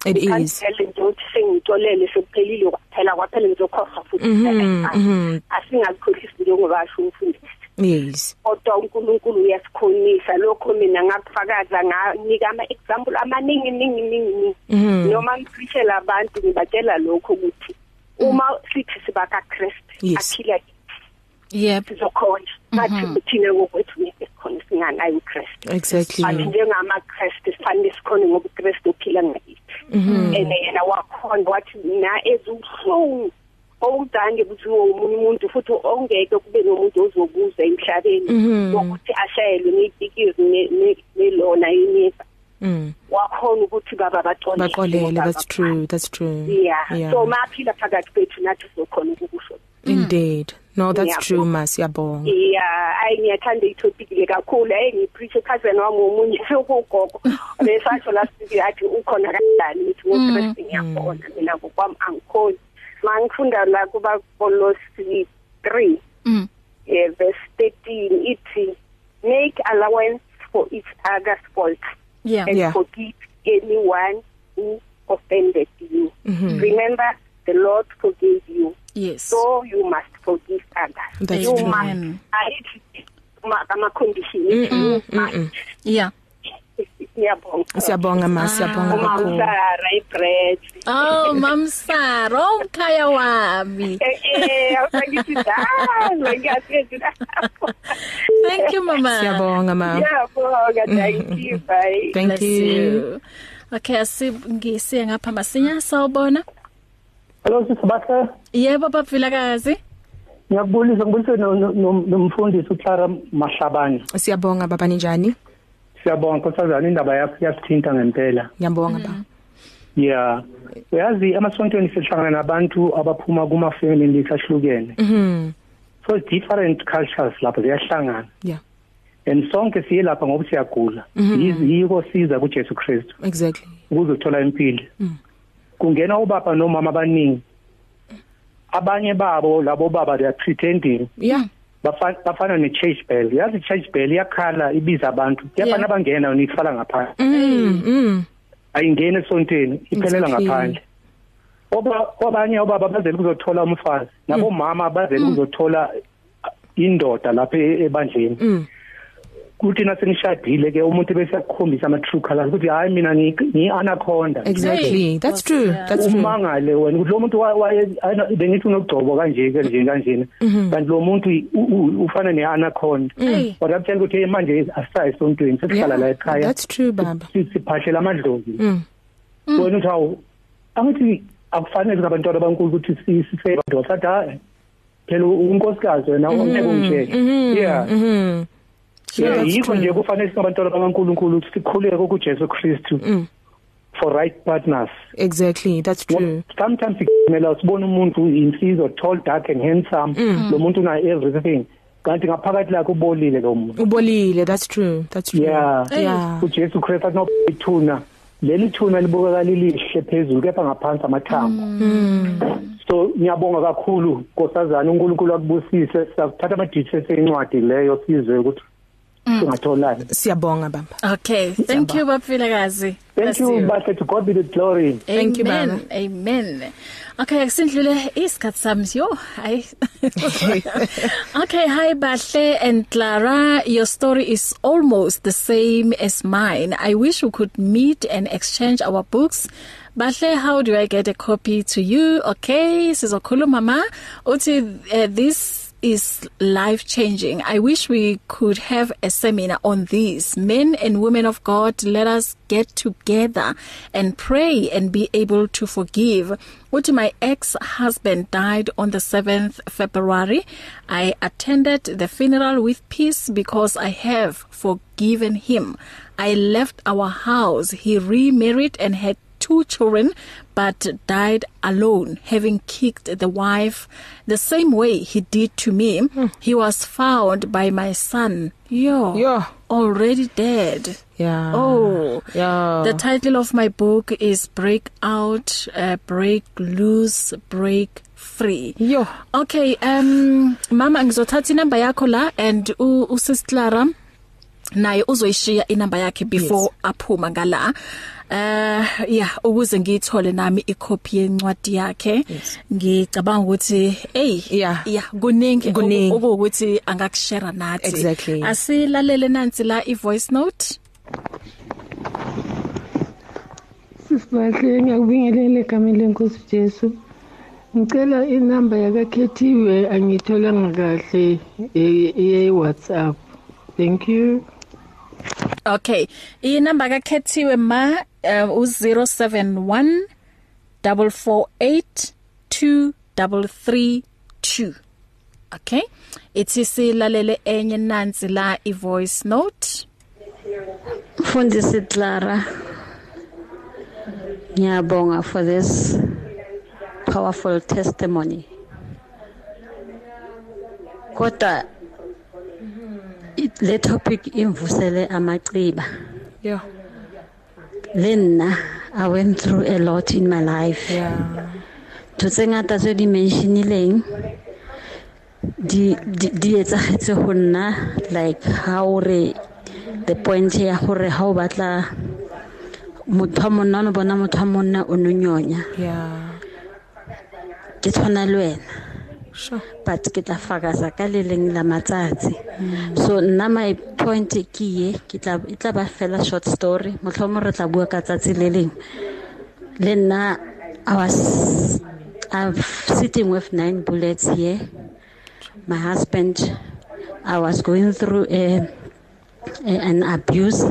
It is. Ukuthi sengitolele sekuphelile kwaphela kwaphela ngizokhosa futhi Mhm, mhm. asingakhohlisi njengoba asho umfundisi Yes. kodwa uNkulunkulu uyasikhonisa. Lokho mina ngakufakaza nganika ama example amaningi ningi ningi Mhm. noma ngiphishela abantu ngibatshela lokho ukuthi uma sithi sibaka Christ aphila yep. Sizokhona. Bathi thina ngokwethu ngeke sikhona singanayo uChrist Exactly. njengama Christ sifanele sikhona ngoba uChrist uphila ngakithi and yena wakhona wathi mina ezuhlungu owuzange kuthiwe umunye umuntu futhi ongeke kube nomuntu ozobuza emhlabeni ukuthi ashayelwe ngezikizi nelona yinifa Mm. wakhona ukuthi baba baxolele Baqolele, ngoba that's true, that's true. yeah Yeah. so maphila phakathi kwethu nathi sokhona ukukusho Indeed. No, that's Yeah. true, ma. Siyabonga. yeah ayi ngiyathanda i-topic le kakhulu ayi ngipreach cousin wami omunye <laughs> sokugogo besasho last week athi ukhona kanjani ngithi ngoChrist ngiyakhona mina ngokwami angikhoni mangifunda la kuba Kolossi 3 Mm. eh verse 13 ithi make allowance for each other's fault yeah and Yeah. forgive anyone who offended you mm-hmm. remember the lord forgave you yes. So you must forgive others. That's you true. must ayithi ama condition you must yeah. Siyabonga. Siyabonga ma siyabonga uma kakhulu. Usara ibread oh mamsaro umkhaya wami. Eh eh awusangithi dala ngiyasethi thank you mama. Siyabonga ma. Siyabonga thank you bye. Thank Bless you. okay asingisiye ngapha masinya sawubona Hello sisibahle yebo babvilakazi ngiyakubulisa ngibulise no- no- no- nomfundisi uClara Mahlabani siyabonga baba ninjani? Siyabonga nkosazana indaba yakho yasithinta ngempela. Ngiyabonga ba yeah uyazi emasontweni sihlangana nabantu abaphuma kuma families ahlukene. Mhm. So different cultures lapho ziyahlangana yeah and sonke siye lapha ngoba siyagula. Yiko siza kuJesu Kristu. Exactly. Ukuze uthola impilo. Kungena ubaba nomama abaningi. Abanye babo labo baba they are pretending. Yeah. Bafana bafana ne church bell. Yazi church bell iyakhala ibiza abantu. Kuyafana Yeah. abangena nifala ngaphandle. Mm mm. Ayingene esontweni iphelela Exactly. ngaphandle. Oba obanye obaba bazele kuzothola umfazi nabo mama bazele kuzothola indoda lapha e- ebandleni. Mm. Kuthi nasenishadile ke umuntu bese yakukhombisa ama true colors ukuthi hayi mina ngi anaconda exactly. Hey, that's Nkosi true. Yami. that's true. umangale wena ukuthi lo muntu wa- waye ana- bengithi unogcobo kanje kanje kanje kanti lo muntu u- u- ufana neanaconda. Hey. kodwa kutshela ukuthi hey, manje asisayi esontweni sesihlala la ekhaya. that's true baba. si- siphahlela amadlozi. Mm. Wena uthi hawu angithi akufanele ngabantwana bankulu ukuthi si- sife bantu sathi hayi phela unkosikazi wena ongeke ungitshele. Yeah mhm Yeah, that's yikho true. nje kufanele singabantwana bakaNkuluNkulu ukuthi sikhuleke kuJesu Kristu Mm. for right partners. Exactly that's true. sometimes kumele sibone umuntu insizwa tall dark and handsome. Lo muntu una everything. Kanti ngaphakathi lakhe ubolile lo muntu. Ubolile that's true that's true. Yeah. Yeah. uJesu Kristu akunobithuna leli thuna libukeka lilihle phezulu kepha ngaphansi amathambo. So ngiyabonga kakhulu nkosazana. uNkulunkulu akubusise sakuthatha ama details encwadi leyo sizwe ukuthi singatholani. Siyabonga baba okay. Thank you babvilakazi thank you to God be the glory Thank you, amen Baba. amen. Okay akusindlule isikhathi sami. Yo hayi. <laughs> Okay hi bahle and clara. Your story is almost the same as mine. I wish we could meet and exchange our books. Bahle how do i get a copy to you? Okay sizokhuluma ma. Uthi uh, this is life changing. I wish we could have a seminar on this. Men and women of God, let us get together and pray and be able to forgive. What my ex-husband died on the 7th February. I attended the funeral with peace because I have forgiven him. I left our house. He remarried and had two children but died alone having kicked the wife. The same way he did to me. Hmm. he was found by my son. Yo Yo. already dead. Yeah oh. Yeah the title of my book is break out uh, break loose break free. Yo. Okay um mama ngizothatha inamba yakho la and usisiclara naye uzoyishiya inamba yakhe before yes. aphuma ngala uh yeah ukuze ngiyithole nami icopy yencwadi yakhe Yes. ngicabanga ukuthi hey Yeah. yeah kuningi Kuningi. ukuthi angakshare nathi Exactly. asilalele nansi la i voice note Sisibahle ngiyakubingelela egameni lenkosi Jesu. Ngicela inamba yakakhethiwe angitholanga kahle ye WhatsApp. Thank you. Okay. Inamba kakhethiwe ma uh, u071 448 2332 okay? Ithi silalele enye nansi la i voice note. Mfundisi Clara. Ngiyabonga for this powerful testimony. Kodwa le topic imvusele amaciba. yeah. Lena I went through a lot in my life. yeah. Tse ngata tse di mentionileng di di di etsagetse go nna like how re the point ya gore ha o batla motho monna o bona motho monna o nonyonya yeah. Ke tshwana le wena. Sure. But ke tla fakaza ka le leng la matsatsi. So nna my point ke ye ke tla e tla ba fela short story. Motlhomo re tla bua ka tsatsi le leng. Le nna i was I'm sitting with nine bullets here. My husband i was going through a, a an abuse.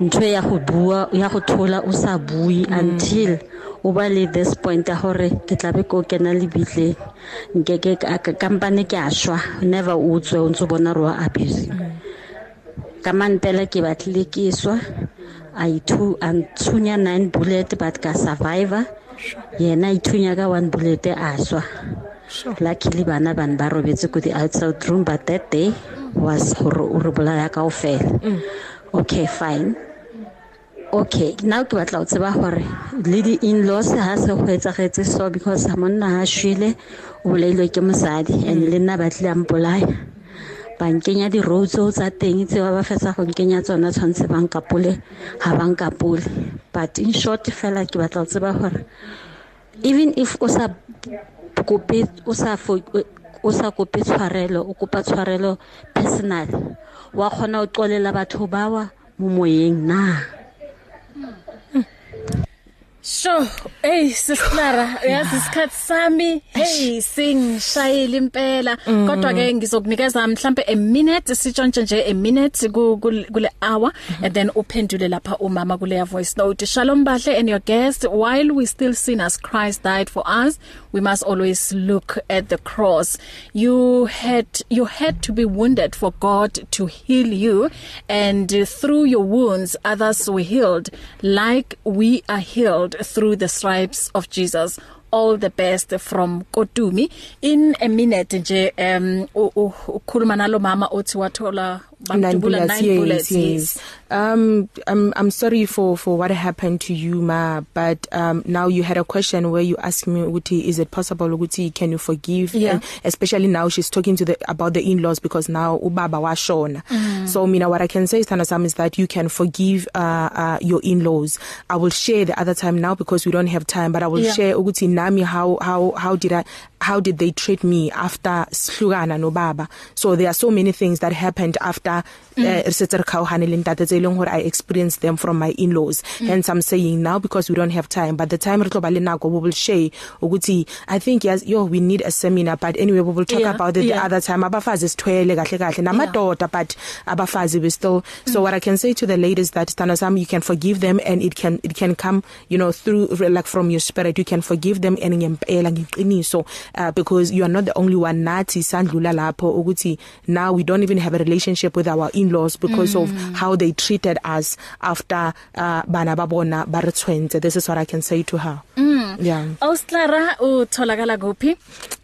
Ntho ya go bua ya go thola o sa bui until o ba le this point ya gore ke tla be ko kena le bitleng nke ke kampane ke a shwa never o tswe o ntse bona ro abuse. Ka mantela ke batlile ke swa i two and thunya nine bullet but ka survivor. Yena ithunya ka one bullet a swa luckily bana bana ba robetse ko the outside room but that day was gore o re bolaya ka ofela okay fine. Okay now ke batla o tseba gore le di-inlaws ha se go etsagetse so because monna ha shwele o bolailwe ke mosadi and le nna ba tlile ampolaya ba nkenya di-row tseo tsa teng tseo ba fetsa go nkenya tsona tshwanetse ba nkapole ga ba nkapole. But in short fela ke batla o tseba gore even if o sa kope o sa o sa kope tshwarelo o kopa tshwarelo personal wa kgona o qolela batho bawa mo moyeng na? Sho, hey sisiclara yazi isikhathi sami? Hey singishayile impela. Kodwa ke ngizokunikeza mhlambe a minute sitshontshe nje a minute kule hour and then uphendule lapha umama kule voice note. Shalom bahle and your guest. While we still sin as Christ died for us we must always look at the cross. You had you had to be wounded for God to heal you and through your wounds others were healed like we are healed. Through the stripes of Jesus. All the best from Kotumi. In a minute nje um ukhuluma nalo mama othi wathola nine bullets, nine bullets yes, yes. um i'm i'm sorry for for what happened to you ma but um now you had a question where you asked me ukuthi is it possible ukuthi can you forgive yeah. and especially now she's talking to the about the in-laws because now ubaba washona mm. so mina what i can say Thanasam is that you can forgive uh, uh your in-laws i will share the other time now because we don't have time but i will yeah. share ukuthi nami how how how did i how did they treat me after sihlukana no baba so there are so many things that happened after da re setse re khaogane le ntate tse leng gore i experienced them from my in-laws mm. hence i'm saying now because we don't have time but the time re tlo ba le nako we will share ukuthi i think yes yo we need a seminar but anyway we will talk yeah, about it yeah. the other time abafazi sithwele kahle kahle namadoda yeah. but abafazi we still mm. so what i can say to the ladies that Thanasam you can forgive them and it can it can come you know through like from your spirit you can forgive them and ngempela ngeqiniso uh, because you are not the only one nathi sandlula lapho ukuthi now we don't even have a relationship with our in-laws because mm. of how they treated us after uh, bana babona ba re tshwentse this is what i can say to her. Mm. yeah. Ausclara utholakala kuphi?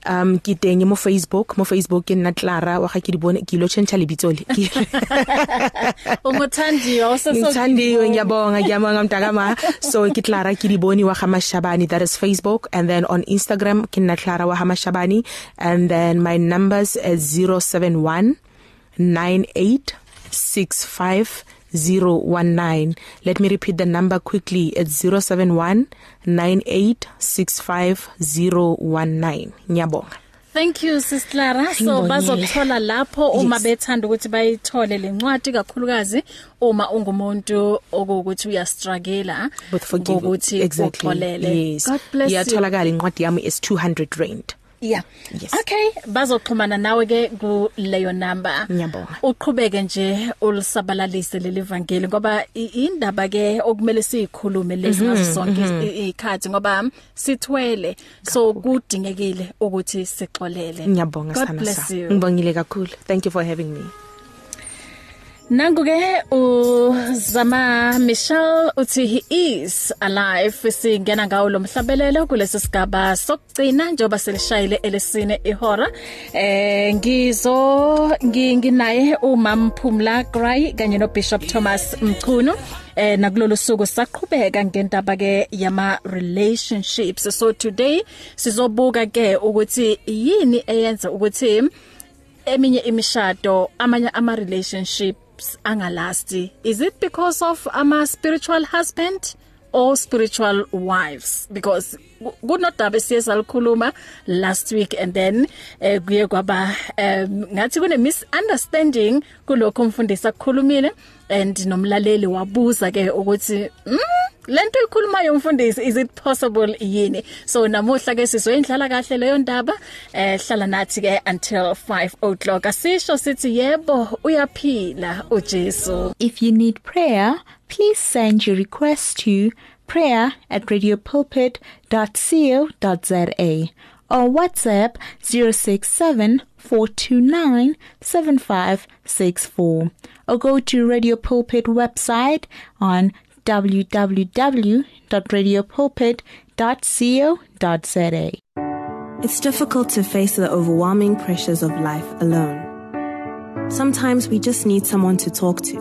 Um ke teng mo Facebook. Mo Facebook ke nna Clara wa ga ke di bone ke lo change lebitso le. Unguthandiwe useso Ngithandiwe ngiyabonga ngiyabonga mntakama. So ke Clara ke di bone wa ga Mashabani that is Facebook. And then on Instagram ke nna Clara wa ga Mashabani and then my numbers is 071 9865 019 let me repeat the number quickly it's 071 9865 ngiyabonga. Thank you Sis Clara. So bazokuthola lapho uma bethanda ukuthi bayithole lencwadi kakhulukazi uma ungumuntu okuthi uya struggle ukuthi exactly. yes. God bless you. Iyatholakala incwadi yami is 200 rand. Yeah. Yes. Okay, bazoxhumana nawe ke ku leyo number. Ngiyabonga. Uqhubeke nje ulisabalalise leli vangeli ngoba indaba ke okumele siyikhulume lezi ngazo zonke ikhathi ngoba sithwele so kudingekile ukuthi sixolele. Ngiyabonga sana sa. Ngibongile kakhulu. Thank you for having me. Nangu ke uzama Michelle uthi he is alive singena ngawo lo mhlabelelo kulesi sigaba sokugcina njoba selishayile elesine ihora. Eh ngizo nginginaye umam Phumla Gray kanye no Bishop Thomas Mchunu. Eh nakulolu suku saqhubeka ngentaba ke yama relationships so today sizobuka ke ukuthi yini eyenza ukuthi eminye imishado amanye ama relationship relationships angalasti is it because of ama spiritual husband? Or spiritual wives because kunodaba siyesalikhuluma last week and then eh, kuye kwaba um, ngathi kune misunderstanding kulokho umfundisi akukhulumile and nomlaleli wabuza ke ukuthi mm, lento ikhulumayo umfundisi is it possible yini? So namuhla ke sizoyindlala kahle leyo ndaba eh hlala nathi ke until 5 o'clock. Asisho sithi yebo uyaphila uJesu. If you need prayer please send your request to prayer@radiopulpit.co.za or WhatsApp 0674297564 or go to Radio Pulpit website on www.radiopulpit.co.za. It's difficult to face the overwhelming pressures of life alone. Sometimes we just need someone to talk to,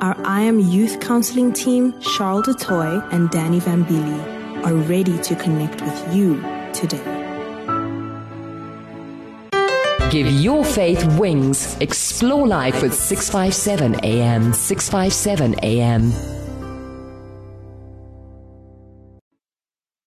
Our I Am Youth Counseling team, Charles Detoy and Danny Van Beely, are ready to connect with you today. Give your faith wings. Explore life with 657 AM. 657 AM.